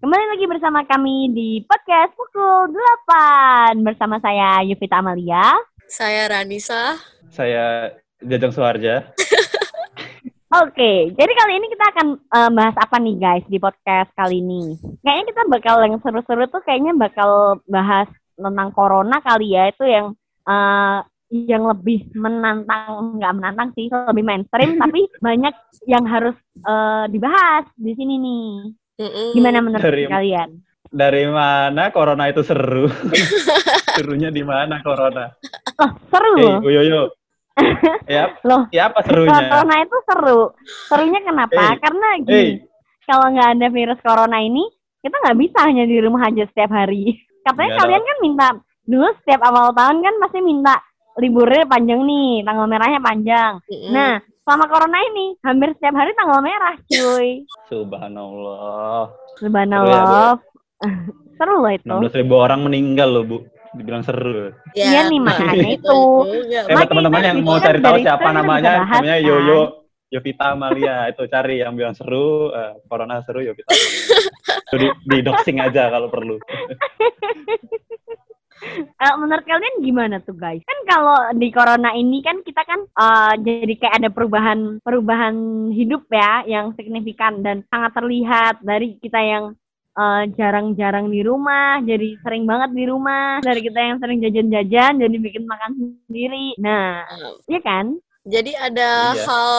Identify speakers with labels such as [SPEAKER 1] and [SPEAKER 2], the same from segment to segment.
[SPEAKER 1] Kembali lagi bersama kami di podcast pukul 8 bersama saya Yuvita Amalia.
[SPEAKER 2] Saya Ranisa.
[SPEAKER 3] Saya Jajang Suharja.
[SPEAKER 1] Oke, jadi kali ini kita akan uh, bahas apa nih guys di podcast kali ini? Kayaknya kita bakal yang seru-seru tuh kayaknya bakal bahas tentang corona kali ya itu yang uh, yang lebih menantang nggak menantang sih lebih mainstream tapi banyak yang harus uh, dibahas di sini nih
[SPEAKER 2] Mm-mm.
[SPEAKER 1] gimana menurut
[SPEAKER 3] Dari-
[SPEAKER 1] kalian
[SPEAKER 3] Dari mana corona itu seru? Serunya di mana corona?
[SPEAKER 1] oh seru
[SPEAKER 3] Hei,
[SPEAKER 1] loh
[SPEAKER 3] Uyoyo. Ya,
[SPEAKER 1] loh
[SPEAKER 3] ya apa serunya?
[SPEAKER 1] corona itu seru serunya kenapa
[SPEAKER 3] Hey,
[SPEAKER 1] karena gini
[SPEAKER 3] Hei,
[SPEAKER 1] kalau nggak ada virus corona ini kita nggak bisa hanya di rumah aja setiap hari katanya
[SPEAKER 3] Nggak
[SPEAKER 1] kalian kan minta dulu setiap awal tahun kan pasti minta liburnya panjang nih tanggal merahnya panjang
[SPEAKER 2] Mm-mm.
[SPEAKER 1] Nah, selama corona ini hampir setiap hari tanggal merah, cuy.
[SPEAKER 3] subhanallah.
[SPEAKER 1] Subhanallah. Seru loh itu.
[SPEAKER 3] 16 ribu orang meninggal loh, Bu. Dibilang seru.
[SPEAKER 1] Iya nih, makanya itu.
[SPEAKER 2] juga.
[SPEAKER 3] Eh, buat teman-teman yang
[SPEAKER 1] kan
[SPEAKER 3] mau
[SPEAKER 1] kan
[SPEAKER 3] cari tahu siapa namanya, namanya
[SPEAKER 1] kan?
[SPEAKER 3] Yoyo. Yovita Amalia itu cari yang bilang seru, eh, corona seru Yovita. Amalia. Itu di, di doxing aja kalau perlu.
[SPEAKER 1] Eh, menurut kalian gimana tuh guys? Kan kalau di corona ini kan kita kan eh, jadi kayak ada perubahan perubahan hidup ya yang signifikan dan sangat terlihat dari kita yang eh, jarang-jarang di rumah, jadi sering banget di rumah. Dari kita yang sering jajan-jajan, jadi bikin makan sendiri. Nah, iya kan?
[SPEAKER 2] Jadi ada
[SPEAKER 3] Iya.
[SPEAKER 2] hal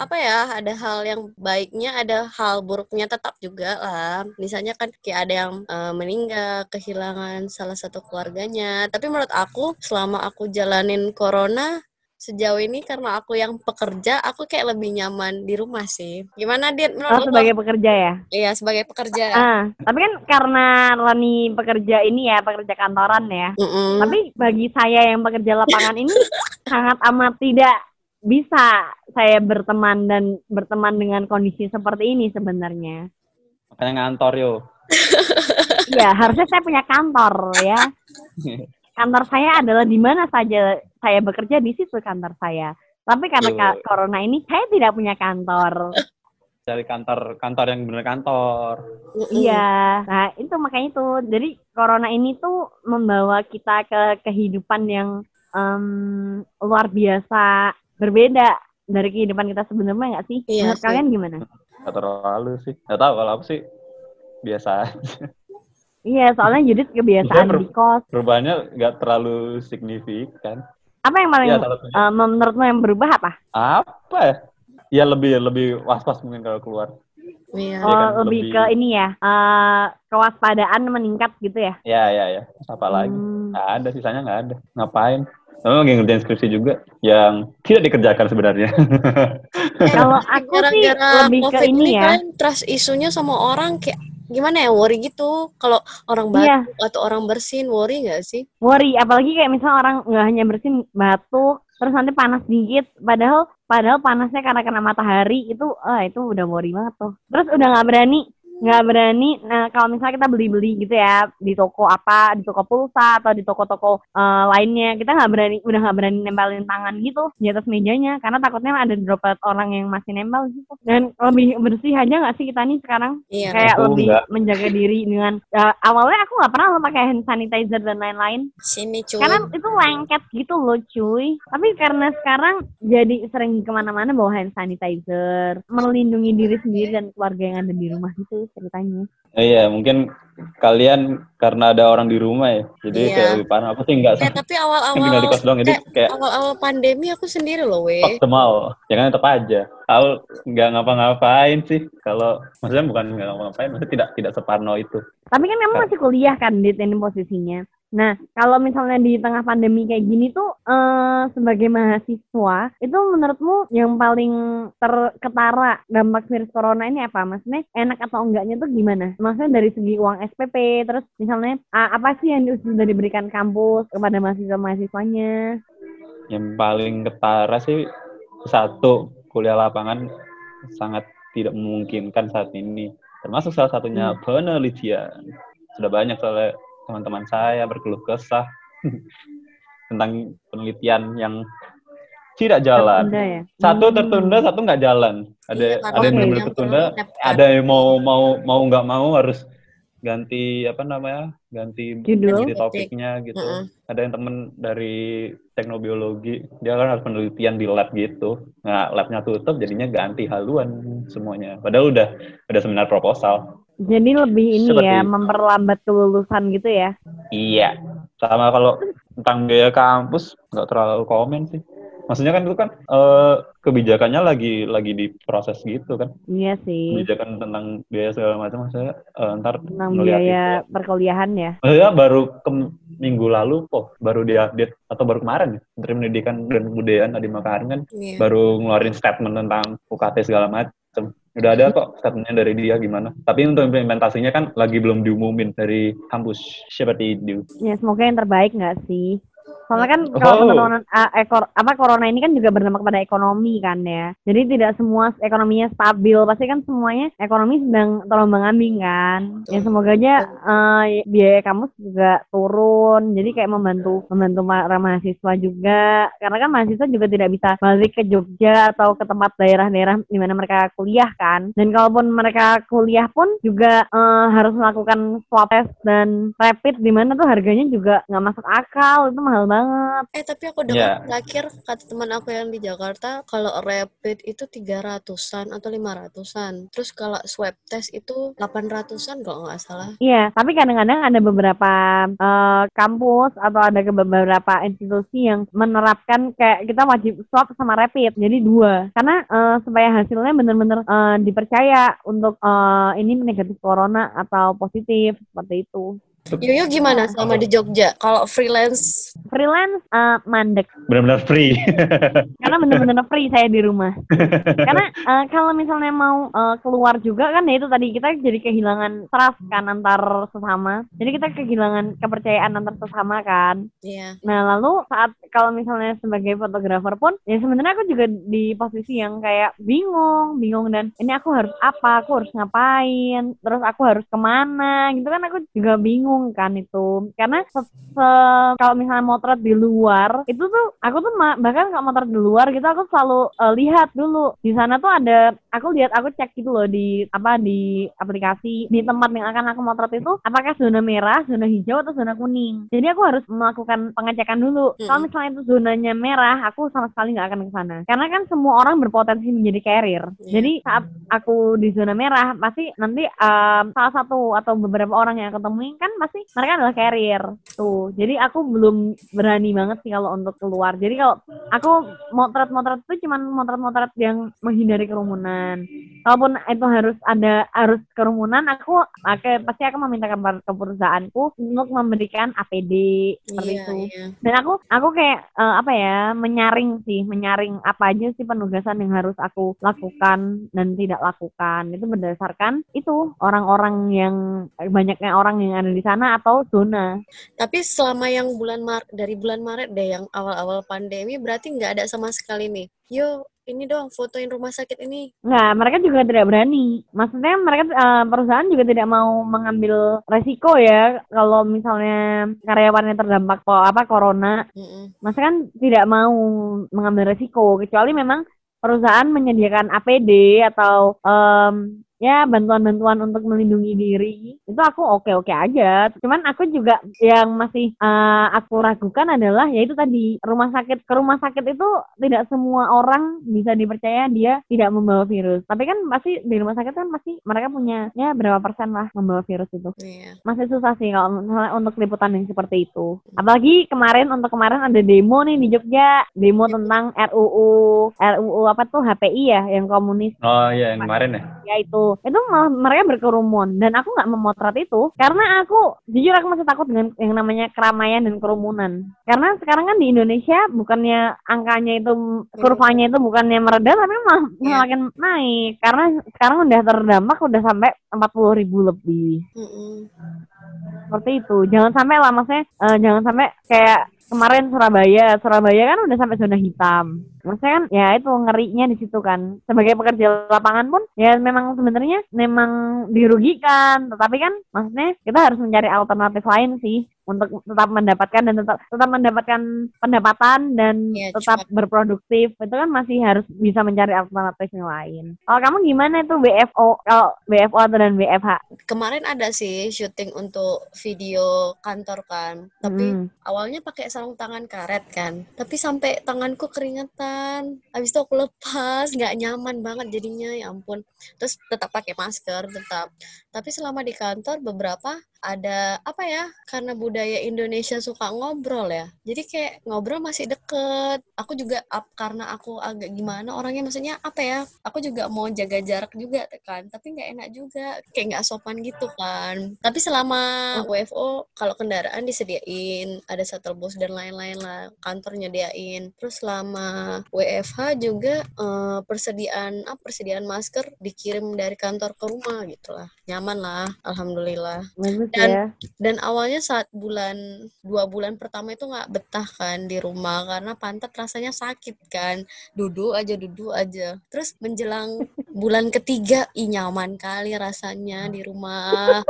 [SPEAKER 2] apa ya? Ada hal yang baiknya, ada hal buruknya tetap juga lah. Misalnya kan kayak ada yang eh, meninggal, kehilangan salah satu keluarganya. Tapi menurut aku selama aku jalanin corona sejauh ini karena aku yang pekerja, aku kayak lebih nyaman di rumah sih. Gimana Dit?
[SPEAKER 1] Oh,
[SPEAKER 2] Menurut lo?
[SPEAKER 1] sebagai pekerja ya?
[SPEAKER 2] Iya, sebagai pekerja.
[SPEAKER 1] Ah, tapi kan karena Lani pekerja ini ya, pekerja kantoran ya.
[SPEAKER 2] Mm-mm.
[SPEAKER 1] Tapi bagi saya yang bekerja lapangan ini sangat amat tidak bisa saya berteman dan berteman dengan kondisi seperti ini sebenarnya.
[SPEAKER 3] Makanya ngantor yo.
[SPEAKER 1] Iya, harusnya saya punya kantor ya. Kantor saya adalah di mana saja saya bekerja di situ kantor saya. Tapi karena
[SPEAKER 3] Yo.
[SPEAKER 1] corona ini saya tidak punya kantor.
[SPEAKER 3] Cari kantor kantor yang bener kantor.
[SPEAKER 1] Iya, nah itu makanya itu. Jadi corona ini tuh membawa kita ke kehidupan yang em, luar biasa, berbeda dari kehidupan kita sebelumnya nggak sih?
[SPEAKER 2] Iya
[SPEAKER 1] Menurut
[SPEAKER 2] sih.
[SPEAKER 1] kalian gimana?
[SPEAKER 3] Gak terlalu sih. Gak tahu kalau aku sih biasa aja.
[SPEAKER 1] Iya, soalnya Judith kebiasaan
[SPEAKER 3] per-
[SPEAKER 1] di kos.
[SPEAKER 3] Perubahannya nggak terlalu signifikan.
[SPEAKER 1] Apa yang paling
[SPEAKER 3] Ya,
[SPEAKER 1] em, menurutmu yang berubah apa?
[SPEAKER 3] apa ya? Ya lebih lebih was-was mungkin kalau keluar.
[SPEAKER 2] Iya.
[SPEAKER 1] Oh,
[SPEAKER 3] kan,
[SPEAKER 1] lebih,
[SPEAKER 3] lebih-
[SPEAKER 1] ke ini ya, eh, kewaspadaan meningkat gitu ya?
[SPEAKER 3] Ya ya ya. Apa lagi?
[SPEAKER 1] Hmm.
[SPEAKER 3] Nggak ada sisanya nggak ada. Ngapain? Kamu lagi ngerjain skripsi juga yang tidak dikerjakan sebenarnya.
[SPEAKER 1] Kalau aku sih
[SPEAKER 2] gara-gara
[SPEAKER 1] lebih ke
[SPEAKER 2] COVID
[SPEAKER 1] ini ya.
[SPEAKER 2] kan trust isunya sama orang kayak gimana ya worry gitu kalau orang batuk
[SPEAKER 1] Iya.
[SPEAKER 2] atau orang bersin worry nggak sih
[SPEAKER 1] worry apalagi kayak misalnya orang nggak hanya bersin batuk terus nanti panas dikit padahal padahal panasnya karena kena matahari itu ah itu udah worry banget tuh terus udah nggak berani nggak berani. Nah kalau misalnya kita beli beli gitu ya di toko apa di toko pulsa atau di toko-toko eh, lainnya kita nggak berani udah nggak berani nempelin tangan gitu di atas mejanya karena takutnya ada droplet orang yang masih nempel gitu. Dan lebih bersih aja nggak sih kita nih sekarang?
[SPEAKER 2] Iya.
[SPEAKER 1] Kayak
[SPEAKER 3] Aku
[SPEAKER 1] lebih
[SPEAKER 3] nggak.
[SPEAKER 1] menjaga diri dengan ya, awalnya aku nggak pernah loh pakai hand sanitizer dan lain-lain.
[SPEAKER 2] Sini cuy.
[SPEAKER 1] Karena itu lengket gitu loh cuy. Tapi karena sekarang jadi sering ke mana-mana bawa hand sanitizer melindungi diri sendiri dan keluarga yang ada di rumah gitu ceritanya
[SPEAKER 3] Iya, mungkin kalian karena ada orang di rumah ya. Jadi
[SPEAKER 2] Iya.
[SPEAKER 3] kayak lebih parah. Aku sih enggak
[SPEAKER 2] eh tapi
[SPEAKER 3] tinggal di
[SPEAKER 2] awal-awal
[SPEAKER 3] kos doang. Jadi kayak
[SPEAKER 2] awal-awal pandemi aku sendiri loh we
[SPEAKER 3] optimal. Ya kan tetap aja. Aku nggak ngapa-ngapain sih. Kalau maksudnya bukan nggak ngapa-ngapain, maksudnya tidak tidak separno itu.
[SPEAKER 1] tapi kan kamu masih kuliah kan di ini posisinya nah kalau misalnya di tengah pandemi kayak gini tuh eh, sebagai mahasiswa itu menurutmu yang paling terketara dampak virus corona ini apa maksudnya enak atau enggaknya tuh gimana maksudnya dari segi uang SPP terus misalnya apa sih yang sudah diberikan kampus kepada mahasiswa-mahasiswanya
[SPEAKER 3] Yang paling ketara sih satu kuliah lapangan sangat tidak memungkinkan saat ini. Termasuk salah satunya penelitian. Sudah banyak soalnya teman-teman saya berkeluh kesah tentang penelitian yang tidak jalan.
[SPEAKER 1] Tertunda ya?
[SPEAKER 3] Satu
[SPEAKER 1] Hmm.
[SPEAKER 3] tertunda, satu nggak jalan. Ada
[SPEAKER 2] Iya,
[SPEAKER 3] ada yang benar-benar tertunda,
[SPEAKER 2] Yang
[SPEAKER 3] ada yang mau mau mau nggak mau harus ganti apa namanya ganti
[SPEAKER 1] Judul.
[SPEAKER 3] ganti topiknya gitu
[SPEAKER 2] Mm-mm.
[SPEAKER 3] ada yang temen dari teknobiologi dia kan harus penelitian di lab gitu nah labnya tutup jadinya ganti haluan semuanya padahal udah udah seminar proposal
[SPEAKER 1] Jadi lebih ini
[SPEAKER 3] Seperti
[SPEAKER 1] ya,
[SPEAKER 3] itu.
[SPEAKER 1] memperlambat kelulusan gitu ya.
[SPEAKER 3] iya sama kalau tentang biaya kampus nggak terlalu komen sih maksudnya kan itu kan eh, kebijakannya lagi lagi diproses gitu kan
[SPEAKER 1] Iya sih.
[SPEAKER 3] kebijakan tentang biaya segala macam saya eh, ntar
[SPEAKER 1] Tentang biaya
[SPEAKER 3] itu.
[SPEAKER 1] perkuliahan ya.
[SPEAKER 3] Maksudnya baru ke minggu lalu kok baru diupdate atau baru kemarin ya Menteri Pendidikan dan Kebudayaan Nadiem Makarim kan
[SPEAKER 2] Iya.
[SPEAKER 3] baru ngeluarin statement tentang UKT segala macam. Udah ada kok statementnya dari dia gimana. Tapi untuk implementasinya kan lagi belum diumumin dari kampus seperti itu.
[SPEAKER 1] Ya semoga yang terbaik nggak sih? Soalnya kan
[SPEAKER 3] Oh.
[SPEAKER 1] kalau corona, ah, eh, kor- apa corona ini kan juga berdampak pada ekonomi kan ya. Jadi tidak semua ekonominya stabil. Pasti kan semuanya ekonomi sedang terombang ambing kan. Ya semoga aja eh, biaya kampus juga turun. Jadi kayak membantu membantu para mahasiswa juga. Karena kan mahasiswa juga tidak bisa balik ke Jogja atau ke tempat daerah-daerah di mana mereka kuliah kan. Dan kalaupun mereka kuliah pun juga eh, harus melakukan swab test dan rapid di mana tuh harganya juga nggak masuk akal. Itu mahal banget.
[SPEAKER 2] Eh tapi aku dengar terakhir kata teman aku yang di Jakarta kalau rapid itu 300-an atau 500-an. Terus kalau swab test itu 800-an kalau nggak salah.
[SPEAKER 1] Iya, tapi kadang-kadang ada beberapa eh, kampus atau ada beberapa institusi yang menerapkan kayak kita wajib swab sama rapid, jadi dua. Karena eh, supaya hasilnya benar-benar eh, dipercaya untuk eh, ini negatif corona atau positif seperti itu.
[SPEAKER 2] Yoyo gimana sama di Jogja? Kalau freelance
[SPEAKER 1] Freelance eh, mandek,
[SPEAKER 3] Benar-benar free.
[SPEAKER 1] karena benar-benar free saya di rumah. Karena eh, kalau misalnya mau eh, keluar juga kan ya itu tadi kita jadi kehilangan trust kan antar sesama. Jadi kita kehilangan kepercayaan antar sesama kan.
[SPEAKER 2] Iya.
[SPEAKER 1] Nah, lalu saat kalau misalnya sebagai fotografer pun, ya sebenarnya aku juga di posisi yang kayak bingung, bingung dan ini aku harus apa, aku harus ngapain, terus aku harus ke mana, gitu kan aku juga bingung kan itu. Karena se- se- kalau misalnya motret di luar, itu tuh aku tuh bahkan kalau motret di luar gitu aku selalu eh, lihat dulu di sana tuh ada, aku lihat aku cek gitu loh di apa di aplikasi di tempat yang akan aku motret itu apakah zona merah, zona hijau atau zona kuning. Jadi aku harus melakukan pengecekan dulu.
[SPEAKER 2] Mm-mm.
[SPEAKER 1] Kalau misalnya itu zonanya merah, aku sama sekali nggak akan ke sana. Karena kan semua orang berpotensi menjadi carrier.
[SPEAKER 2] Iya.
[SPEAKER 1] Jadi saat aku di zona merah, pasti nanti um, salah satu atau beberapa orang yang aku temuin kan pasti mereka adalah carrier. Tuh. Jadi aku belum berani banget sih kalau untuk keluar. Jadi kalau aku motret-motret itu cuman motret-motret yang menghindari kerumunan. Kalaupun itu harus ada harus kerumunan, aku oke, pasti aku meminta kabar ke perusahaanku untuk memberikan APD seperti
[SPEAKER 2] Iya,
[SPEAKER 1] itu.
[SPEAKER 2] iya.
[SPEAKER 1] Dan aku aku kayak eh, apa ya menyaring sih, menyaring apa aja sih penugasan yang harus aku lakukan dan tidak lakukan. Itu berdasarkan itu orang-orang yang banyaknya orang yang ada di sana atau zona.
[SPEAKER 2] Tapi selama yang bulan Maret dari bulan Maret deh yang awal-awal pandemi berarti nggak ada sama sekali nih. Yo, ini dong fotoin rumah sakit ini.
[SPEAKER 1] Nggak, mereka juga tidak berani. Maksudnya mereka eh, perusahaan juga tidak mau mengambil resiko ya kalau misalnya karyawannya terdampak kok apa corona.
[SPEAKER 2] Mm-mm.
[SPEAKER 1] Masa kan tidak mau mengambil resiko kecuali memang perusahaan menyediakan APD atau em, ya bantuan-bantuan untuk melindungi diri itu aku oke-oke aja cuman aku juga yang masih eh, aku ragukan adalah yaitu tadi rumah sakit ke rumah sakit itu tidak semua orang bisa dipercaya dia tidak membawa virus tapi kan pasti di rumah sakit kan pasti mereka punya ya berapa persen lah membawa virus itu
[SPEAKER 2] Iya.
[SPEAKER 1] masih susah sih kalau misalnya untuk liputan yang seperti itu. Apalagi kemarin untuk kemarin ada demo nih di Jogja, demo tentang RUU RUU apa tuh HPI ya yang komunis
[SPEAKER 3] Oh iya yang kemarin ya.
[SPEAKER 1] ya itu. Itu malah mereka berkerumun dan aku nggak memotret itu karena aku jujur aku masih takut dengan yang namanya keramaian dan kerumunan. Karena sekarang kan di Indonesia bukannya angkanya itu kurvanya itu bukannya meredah tapi malah
[SPEAKER 2] Iya.
[SPEAKER 1] makin naik karena sekarang udah terdampak udah sampai 40 ribu lebih
[SPEAKER 2] Mm-mm.
[SPEAKER 1] seperti itu jangan sampai lah maksudnya eh, jangan sampai kayak kemarin Surabaya Surabaya kan udah sampai zona hitam maksudnya kan ya itu ngerinya di situ kan sebagai pekerja lapangan pun ya memang sebenarnya memang dirugikan tetapi kan maksudnya kita harus mencari alternatif lain sih untuk tetap mendapatkan dan tetap tetap mendapatkan pendapatan dan
[SPEAKER 2] Iya,
[SPEAKER 1] tetap berproduktif itu kan masih harus bisa mencari alternatif yang lain. Kalau kamu gimana itu BFO kalau BFO atau dan BFH?
[SPEAKER 2] Kemarin ada sih syuting untuk video kantor kan, tapi
[SPEAKER 1] Hmm.
[SPEAKER 2] awalnya pakai sarung tangan karet kan, tapi sampai tanganku keringetan. Habis itu aku lepas, nggak nyaman banget jadinya, ya ampun. Terus tetap pakai masker, tetap. Tapi selama di kantor beberapa ada apa ya? Karena budaya Indonesia suka ngobrol ya. Jadi kayak ngobrol masih deket. Aku juga ap- karena aku agak gimana orangnya maksudnya apa ya? Aku juga mau jaga jarak juga kan, tapi nggak enak juga. Kayak nggak sopan gitu kan. Tapi selama WFO kalau kendaraan disediain, ada shuttle bus dan lain-lain lah, kantor nyediain. Terus selama WFH juga eh, persediaan apa persediaan masker dikirim dari kantor ke rumah gitu lah. Nyaman lah, alhamdulillah. Dan-
[SPEAKER 1] ya.
[SPEAKER 2] Dan awalnya saat bulan dua bulan pertama itu nggak betah kan di rumah karena pantat rasanya sakit kan, duduk aja duduk aja. Terus menjelang bulan ketiga, ih nyaman kali rasanya di rumah.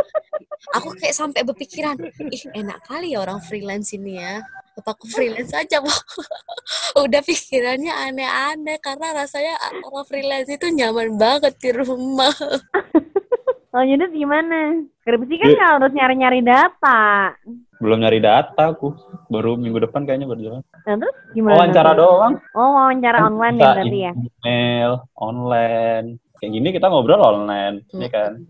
[SPEAKER 2] Aku kayak sampai berpikiran, ih enak kali ya orang freelance ini ya. Apa aku freelance aja, Bu? Udah pikirannya aneh-aneh karena rasanya orang freelance itu nyaman banget di rumah.
[SPEAKER 1] Kalau Yudit gimana? Skripsi kan
[SPEAKER 3] Iya.
[SPEAKER 1] kalau harus nyari-nyari data.
[SPEAKER 3] Belum nyari data aku. Baru minggu depan kayaknya berjalan.
[SPEAKER 1] Nah, terus gimana?
[SPEAKER 3] Wawancara doang.
[SPEAKER 1] Oh, wawancara
[SPEAKER 3] Kan
[SPEAKER 1] online ya berarti ya?
[SPEAKER 3] Email, online. Kayak gini kita ngobrol online, ini kan.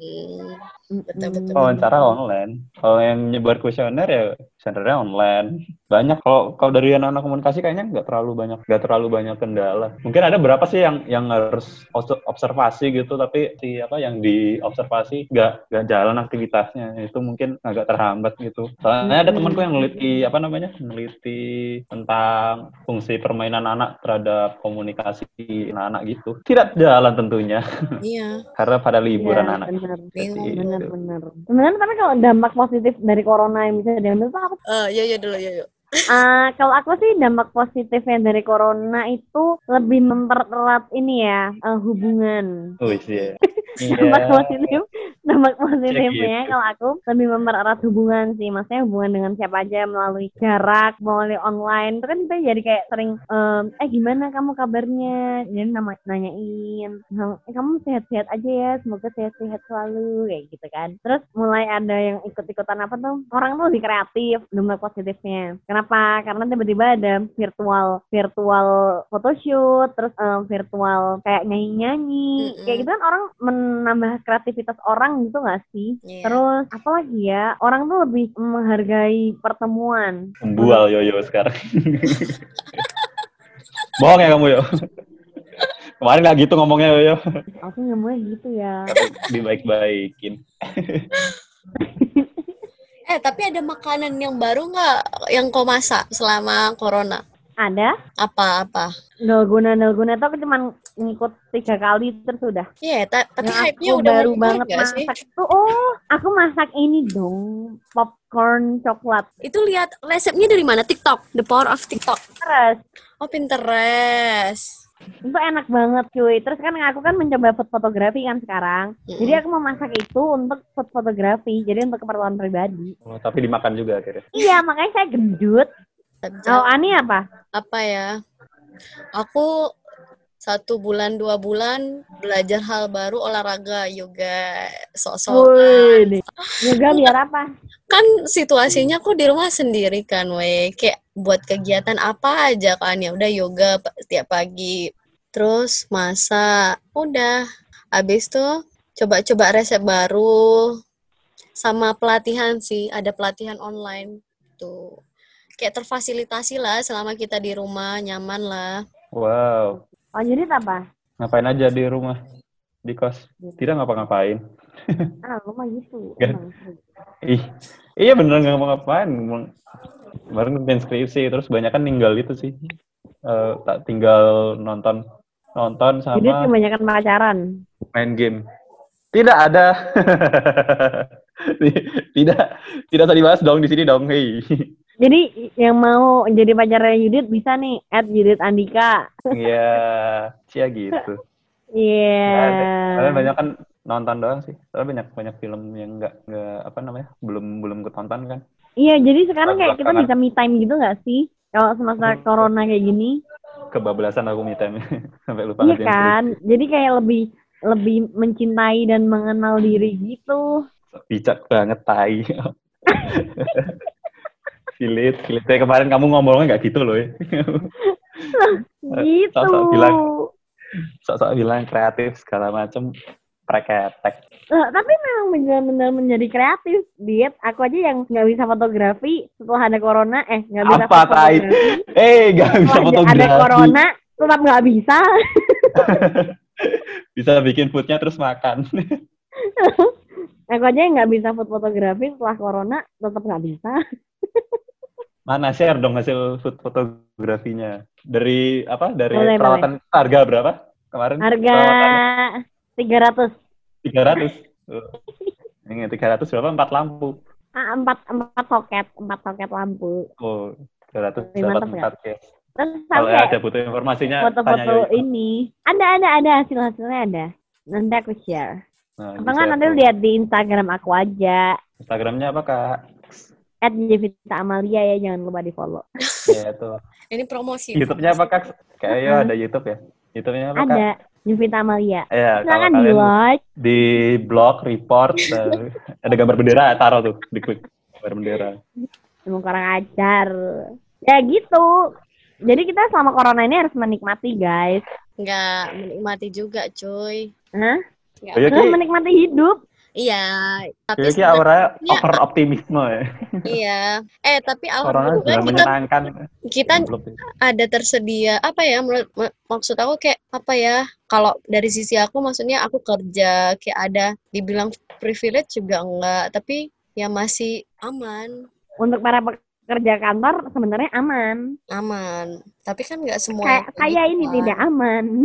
[SPEAKER 2] Hmm, betul betul.
[SPEAKER 3] Wawancara online. Kalau yang nyebar kuesioner ya kuesionernya online. Banyak kalau kalau dari anak-anak komunikasi kayaknya nggak terlalu banyak nggak terlalu banyak kendala. Mungkin ada berapa sih yang yang harus obs- observasi gitu tapi si apa yang diobservasi nggak nggak jalan aktivitasnya. Itu mungkin agak terhambat gitu. Soalnya ada temanku yang neliti apa namanya? neliti tentang fungsi permainan anak terhadap komunikasi anak-anak gitu. Tidak jalan tentunya
[SPEAKER 2] Iya.
[SPEAKER 3] karena pada liburan
[SPEAKER 1] Iya,
[SPEAKER 3] anak.
[SPEAKER 1] benar.
[SPEAKER 3] Seperti
[SPEAKER 1] Benar, benar. Sebenarnya tapi kalau dampak positif dari corona yang bisa diambil tuh aku
[SPEAKER 2] Eh, ya ya dulu ya yuk.
[SPEAKER 1] Ah, kalau aku sih dampak positifnya dari corona itu lebih mempererat ini ya eh, hubungan.
[SPEAKER 3] Oh iya.
[SPEAKER 1] Dampak
[SPEAKER 3] Iya.
[SPEAKER 1] positif, dampak positifnya
[SPEAKER 3] gitu.
[SPEAKER 1] kalau aku lebih mempererat hubungan sih. Maksudnya hubungan dengan siapa aja melalui jarak, melalui online. Itu kan kita jadi kayak sering em, eh gimana kamu kabarnya? Jadi nama nanyain, eh, kamu sehat-sehat aja ya, semoga sehat-sehat selalu kayak gitu kan. Terus mulai ada yang ikut-ikutan apa tuh? Orang tuh lebih kreatif dampak positifnya. Kenapa? Karena tiba-tiba ada virtual virtual photoshoot, terus em, virtual kayak nyanyi-nyanyi.
[SPEAKER 2] Mm-mm.
[SPEAKER 1] Kayak gitu kan orang menambah kreativitas orang gitu nggak sih?
[SPEAKER 2] Iya.
[SPEAKER 1] Terus apa lagi ya? Orang tuh lebih menghargai pertemuan.
[SPEAKER 3] Membual yoyo sekarang. Bohong ya kamu yo. Kemarin nggak gitu ngomongnya yoyo.
[SPEAKER 1] Aku ngomongnya gitu ya.
[SPEAKER 3] Dibaik-baikin.
[SPEAKER 2] Eh, tapi ada makanan yang baru nggak yang kau masak selama corona?
[SPEAKER 1] Ada
[SPEAKER 2] Apa-apa?
[SPEAKER 1] dalgona dalgona itu aku cuman ngikut tiga kali terus udah.
[SPEAKER 2] Iya, ta- tapi hype-nya
[SPEAKER 1] aku
[SPEAKER 2] udah
[SPEAKER 1] baru banget
[SPEAKER 2] sih?
[SPEAKER 1] masak itu. Oh, aku masak ini dong popcorn coklat.
[SPEAKER 2] Itu lihat resepnya dari mana? TikTok, The Power of TikTok.
[SPEAKER 1] Terus
[SPEAKER 2] Oh, Pinterest.
[SPEAKER 1] itu enak banget cuy. Terus kan aku kan mencoba food fotografi kan sekarang. Jadi aku mau masak itu untuk food fotografi. Jadi untuk keperluan pribadi.
[SPEAKER 3] Oh, tapi dimakan juga akhirnya.
[SPEAKER 1] Iya, makanya saya gendut. Kalau Ani apa?
[SPEAKER 2] apa ya? Aku satu bulan dua bulan belajar hal baru olahraga yoga sok-sok
[SPEAKER 1] Wih, yoga biar apa?
[SPEAKER 2] kan situasinya aku di rumah sendiri kan we kayak buat kegiatan apa aja kan. Ya udah yoga tiap pagi. Terus masak. Udah. Habis tuh coba-coba resep baru. Sama pelatihan sih. Ada pelatihan online. Tuh kayak terfasilitasi lah selama kita di rumah nyaman lah
[SPEAKER 3] Wow.
[SPEAKER 1] Oh, jadi apa?
[SPEAKER 3] Ngapain aja di rumah? Di kos? Tidak ngapa-ngapain.
[SPEAKER 1] Ah, lu mah gitu. Emang.
[SPEAKER 3] Ih, iya bener nggak ngapa-ngapain. Kemarin ngerjain skripsi, terus banyak kan tinggal itu sih. Eh, tak tinggal nonton nonton
[SPEAKER 1] Jadi
[SPEAKER 3] sama
[SPEAKER 1] kebanyakan pacaran.
[SPEAKER 3] main game. Tidak ada. tidak tidak usah dibahas dong di sini dong. Hei.
[SPEAKER 1] Jadi yang mau jadi pacarnya Yudit bisa nih, add Yudit Andika.
[SPEAKER 3] Iya, cia gitu.
[SPEAKER 1] Iya.
[SPEAKER 3] Ada. Soalnya banyak kan nonton doang sih. Soalnya banyak banyak film yang nggak nggak apa namanya belum belum ketonton kan.
[SPEAKER 1] Iya, jadi sekarang kayak kita bisa me time gitu nggak sih? Kalau semasa corona kayak gini.
[SPEAKER 3] Kebablasan aku me time sampai lupa
[SPEAKER 1] Iya kan? Jadi kayak lebih lebih mencintai dan mengenal diri gitu.
[SPEAKER 3] Bijak banget tai. Filit, Filit. Kayak kemarin kamu ngomongnya nggak gitu loh ya.
[SPEAKER 1] Gitu.
[SPEAKER 3] sok-sok bilang. Sok-sok bilang kreatif segala macem preketek.
[SPEAKER 1] Eh, tapi memang benar-benar menjadi kreatif, Diet. Aku aja yang nggak bisa fotografi setelah ada corona, eh nggak bisa
[SPEAKER 3] Apa, Tai?
[SPEAKER 1] fotografi.
[SPEAKER 3] Eh, nggak bisa
[SPEAKER 1] Setelah ada
[SPEAKER 3] fotografi.
[SPEAKER 1] corona, tetap nggak bisa.
[SPEAKER 3] Bisa bikin foodnya terus makan.
[SPEAKER 1] Aku aja yang nggak bisa food fotografi setelah corona, tetap nggak bisa.
[SPEAKER 3] Mana share dong hasil food fotografinya? Dari apa? Dari
[SPEAKER 1] Boleh,
[SPEAKER 3] perawatan harga berapa kemarin?
[SPEAKER 1] Harga tiga ratus,
[SPEAKER 3] tiga ratus. Ini tiga ratus berapa? Empat lampu.
[SPEAKER 1] ah, empat empat soket, empat soket lampu.
[SPEAKER 3] Oh, tiga ratus dapat
[SPEAKER 1] mantap
[SPEAKER 3] empat ya.
[SPEAKER 1] Terus
[SPEAKER 3] Kalau
[SPEAKER 1] sampai
[SPEAKER 3] ada butuh informasinya,
[SPEAKER 1] foto-foto
[SPEAKER 3] Yoi.
[SPEAKER 1] ini, ada ada ada hasil hasilnya ada. Nanti aku share.
[SPEAKER 3] Nah,
[SPEAKER 1] Atau nanti lihat di Instagram aku aja.
[SPEAKER 3] Instagramnya apa kak?
[SPEAKER 1] At Jevita Amalia ya, jangan lupa di follow.
[SPEAKER 3] ya itu.
[SPEAKER 2] Ini promosi.
[SPEAKER 3] YouTube-nya apa kak? Kayaknya ada YouTube ya. YouTube-nya apa kak?
[SPEAKER 1] Ada Jevita Amalia.
[SPEAKER 3] Ya, kalau
[SPEAKER 1] Silakan di like.
[SPEAKER 3] di blog report ada gambar bendera taruh tuh di klik gambar bendera.
[SPEAKER 1] Emang kurang ajar. Ya gitu. Jadi kita selama corona ini harus menikmati guys.
[SPEAKER 2] Nggak menikmati juga, cuy.
[SPEAKER 1] Hah?
[SPEAKER 2] Nggak.
[SPEAKER 3] Oh, iya,
[SPEAKER 1] menikmati hidup.
[SPEAKER 2] Iya, tapi
[SPEAKER 3] Kayaknya Ki aura
[SPEAKER 2] sebenarnya-
[SPEAKER 3] over optimisme ya.
[SPEAKER 2] iya. Eh, tapi alhamdulillah kita
[SPEAKER 3] menyenangkan.
[SPEAKER 2] kita ada tersedia apa ya menurut ma- maksud aku kayak apa ya kalau dari sisi aku maksudnya aku kerja kayak ada dibilang privilege juga enggak tapi ya masih aman
[SPEAKER 1] Untuk para pekerja kantor sebenarnya aman.
[SPEAKER 2] aman tapi kan nggak semua
[SPEAKER 1] Kayak saya ini tidak aman.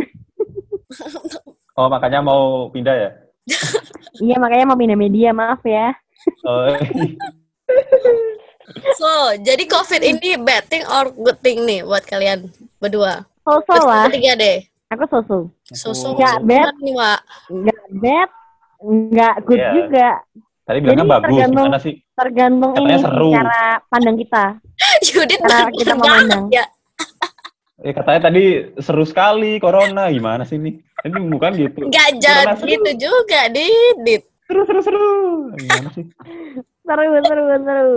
[SPEAKER 3] Oh makanya mau pindah ya?
[SPEAKER 1] Iya makanya mau pindah media maaf ya.
[SPEAKER 3] Oh,
[SPEAKER 2] so jadi covid ini bad thing or good thing nih buat kalian berdua
[SPEAKER 1] Soso lah.
[SPEAKER 2] ketiga deh
[SPEAKER 1] Aku soso.
[SPEAKER 2] sosok
[SPEAKER 1] Nggak bad.
[SPEAKER 2] nih Wak.
[SPEAKER 1] Nggak bad, nggak good
[SPEAKER 3] Iya.
[SPEAKER 1] juga.
[SPEAKER 3] Tadi bilangnya
[SPEAKER 1] Jadi
[SPEAKER 3] bagus,
[SPEAKER 1] tergantung-
[SPEAKER 3] gimana sih?
[SPEAKER 1] Tergantung
[SPEAKER 3] Katanya
[SPEAKER 1] ini
[SPEAKER 3] seru.
[SPEAKER 1] cara pandang kita.
[SPEAKER 2] Yudit
[SPEAKER 1] Cara kita memandang.
[SPEAKER 2] ya
[SPEAKER 3] Eh katanya tadi seru sekali corona, gimana sih ini? Ini bukan gitu. Corona
[SPEAKER 2] jadi gitu juga Didit
[SPEAKER 3] Seru seru seru. Gimana sih?
[SPEAKER 1] Seru, seru, seru.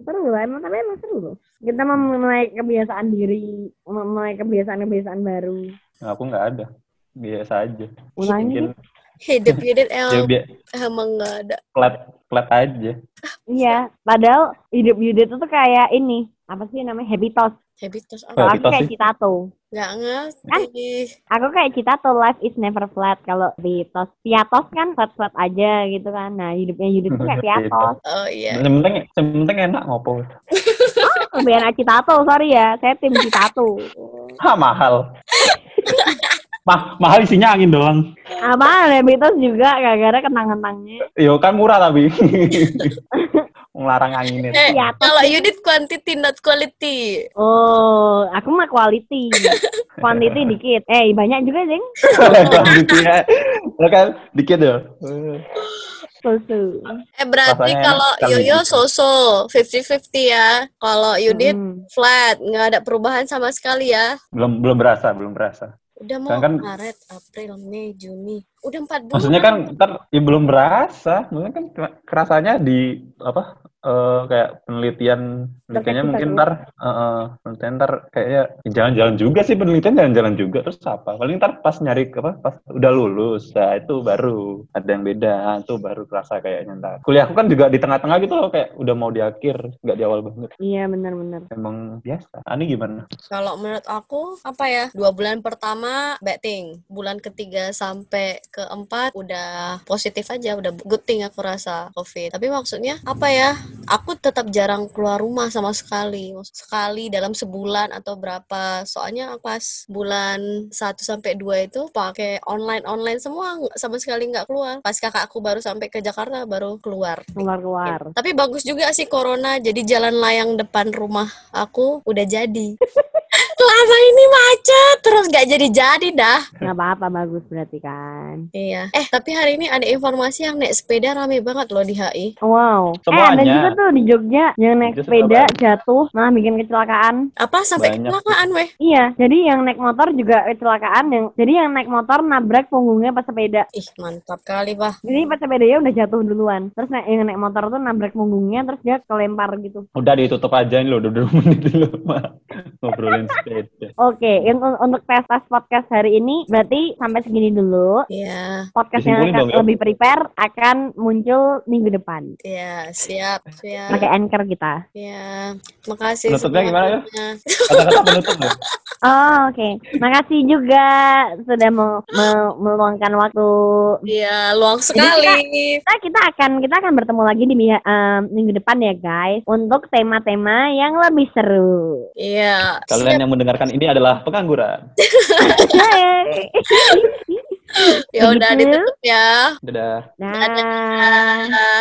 [SPEAKER 1] Seru lah, emang tapi emang seru loh. Kita memulai kebiasaan diri, memulai kebiasaan-kebiasaan baru.
[SPEAKER 3] Nah, aku nggak ada. Biasa aja.
[SPEAKER 1] Ulangi.
[SPEAKER 3] Mungkin
[SPEAKER 2] hidup Yudit
[SPEAKER 3] ya
[SPEAKER 2] emang,
[SPEAKER 3] biar
[SPEAKER 2] emang nggak ada
[SPEAKER 3] flat flat aja.
[SPEAKER 1] Iya, padahal hidup Yudit itu tuh kayak ini, apa sih namanya happy toast.
[SPEAKER 2] habitus
[SPEAKER 3] Oh,
[SPEAKER 2] apa
[SPEAKER 1] aku kayak citato.
[SPEAKER 2] nggak ngerti
[SPEAKER 1] Kan? Aku kayak citato, life is never flat. Kalau di toast, piatos kan flat-flat aja gitu kan. Nah, hidupnya Yudit tuh kayak piatos.
[SPEAKER 2] oh iya
[SPEAKER 3] Yang penting, yang penting enak ngopo.
[SPEAKER 1] Lebih enak citato, sorry ya. Saya tim citato.
[SPEAKER 3] Hah mahal. Mah, mahal isinya angin doang.
[SPEAKER 1] Apa, happy toast juga gara-gara kentang-kentangnya.
[SPEAKER 3] Yo kan murah tapi. Ngelarang anginnya.
[SPEAKER 2] eh
[SPEAKER 1] Piatos.
[SPEAKER 2] kalau Yudit quantity not quality
[SPEAKER 1] Oh, aku mah quality. Quantity dikit. Eh, banyak juga, Ding.
[SPEAKER 3] Kuantitinya. Lo kan dikit ya.
[SPEAKER 1] Susu.
[SPEAKER 2] eh berarti kalau
[SPEAKER 3] sekali
[SPEAKER 2] Yoyo so-so 50-50 ya kalau Yudit
[SPEAKER 1] Mm.
[SPEAKER 2] flat nggak ada perubahan sama sekali ya
[SPEAKER 3] Belum belum berasa, belum berasa.
[SPEAKER 2] udah mau
[SPEAKER 3] Kan- kan-
[SPEAKER 2] Maret April Mei Juni udah empat bulan
[SPEAKER 3] Maksudnya kan ntar ya belum berasa, maksudnya kan kerasanya di apa eh, kayak penelitian penelitiannya mungkin
[SPEAKER 1] baru.
[SPEAKER 3] ntar eh, eh, penelitian ntar kayaknya ya jalan-jalan juga sih penelitian jalan-jalan juga terus apa? Paling ntar pas nyari apa pas udah lulus, nah itu baru ada yang beda, itu baru kerasa kayaknya ntar. Kuliahku kan juga di tengah-tengah gitu loh kayak udah mau di akhir, nggak di awal banget.
[SPEAKER 1] Iya, benar-benar.
[SPEAKER 3] Emang biasa. Ani gimana?
[SPEAKER 2] Kalau menurut aku apa ya dua bulan pertama betting, bulan ketiga sampai keempat udah positif aja, udah good thing aku rasa covid. Tapi maksudnya apa ya? Aku tetap jarang keluar rumah sama sekali, sekali dalam sebulan atau berapa. Soalnya pas bulan 1 sampai 2 itu pakai online online semua sama sekali nggak keluar. Pas kakakku baru sampai ke Jakarta baru keluar.
[SPEAKER 1] Keluar-keluar.
[SPEAKER 2] Tapi bagus juga sih corona, jadi jalan layang depan rumah aku udah jadi. selama ini macet terus gak jadi-jadi dah.
[SPEAKER 1] Nggak apa-apa bagus berarti kan.
[SPEAKER 2] Iya. Eh, tapi hari ini ada informasi yang naik sepeda rame banget loh di HI.
[SPEAKER 1] Wow. Eh ada
[SPEAKER 3] Semuanya.
[SPEAKER 1] juga tuh di Jogja yang naik
[SPEAKER 3] Jogja
[SPEAKER 1] sepeda
[SPEAKER 3] Surabaya.
[SPEAKER 1] jatuh malah bikin kecelakaan.
[SPEAKER 2] Apa sampai
[SPEAKER 3] Banyak
[SPEAKER 2] kecelakaan weh?
[SPEAKER 1] Iya, jadi yang naik motor juga kecelakaan yang jadi yang naik motor nabrak punggungnya pas sepeda.
[SPEAKER 2] Ih, mantap kali, Pak.
[SPEAKER 1] Jadi pas sepedanya udah jatuh duluan. Terus naik, yang naik motor tuh nabrak punggungnya terus dia kelempar gitu.
[SPEAKER 3] Udah ditutup aja ini loh, udah 2 menit dulu ngobrolin sepeda.
[SPEAKER 1] Oke, un- untuk tes tes podcast hari ini berarti sampai segini dulu.
[SPEAKER 2] Iya,
[SPEAKER 1] Podcast yang akan
[SPEAKER 3] dong, ya.
[SPEAKER 1] lebih prepare akan muncul minggu depan.
[SPEAKER 2] iya, siap, siap.
[SPEAKER 1] Pakai anchor kita.
[SPEAKER 2] Iya, makasih
[SPEAKER 3] Penutupnya gimana ya? Kata-kata penutup loh.
[SPEAKER 1] Oh, oke. Makasih juga sudah mau me- meluangkan waktu.
[SPEAKER 2] Iya, luang
[SPEAKER 1] Jadi
[SPEAKER 2] sekali.
[SPEAKER 1] Kita kita akan kita akan bertemu lagi di em, minggu depan ya guys untuk tema-tema yang lebih seru.
[SPEAKER 2] Iya.
[SPEAKER 3] Kalian yang mendengarkan ini adalah pengangguran.
[SPEAKER 2] Ya udah
[SPEAKER 1] Begitu.
[SPEAKER 2] ditutup ya.
[SPEAKER 3] Dadah.
[SPEAKER 1] Nah.
[SPEAKER 2] Dadah.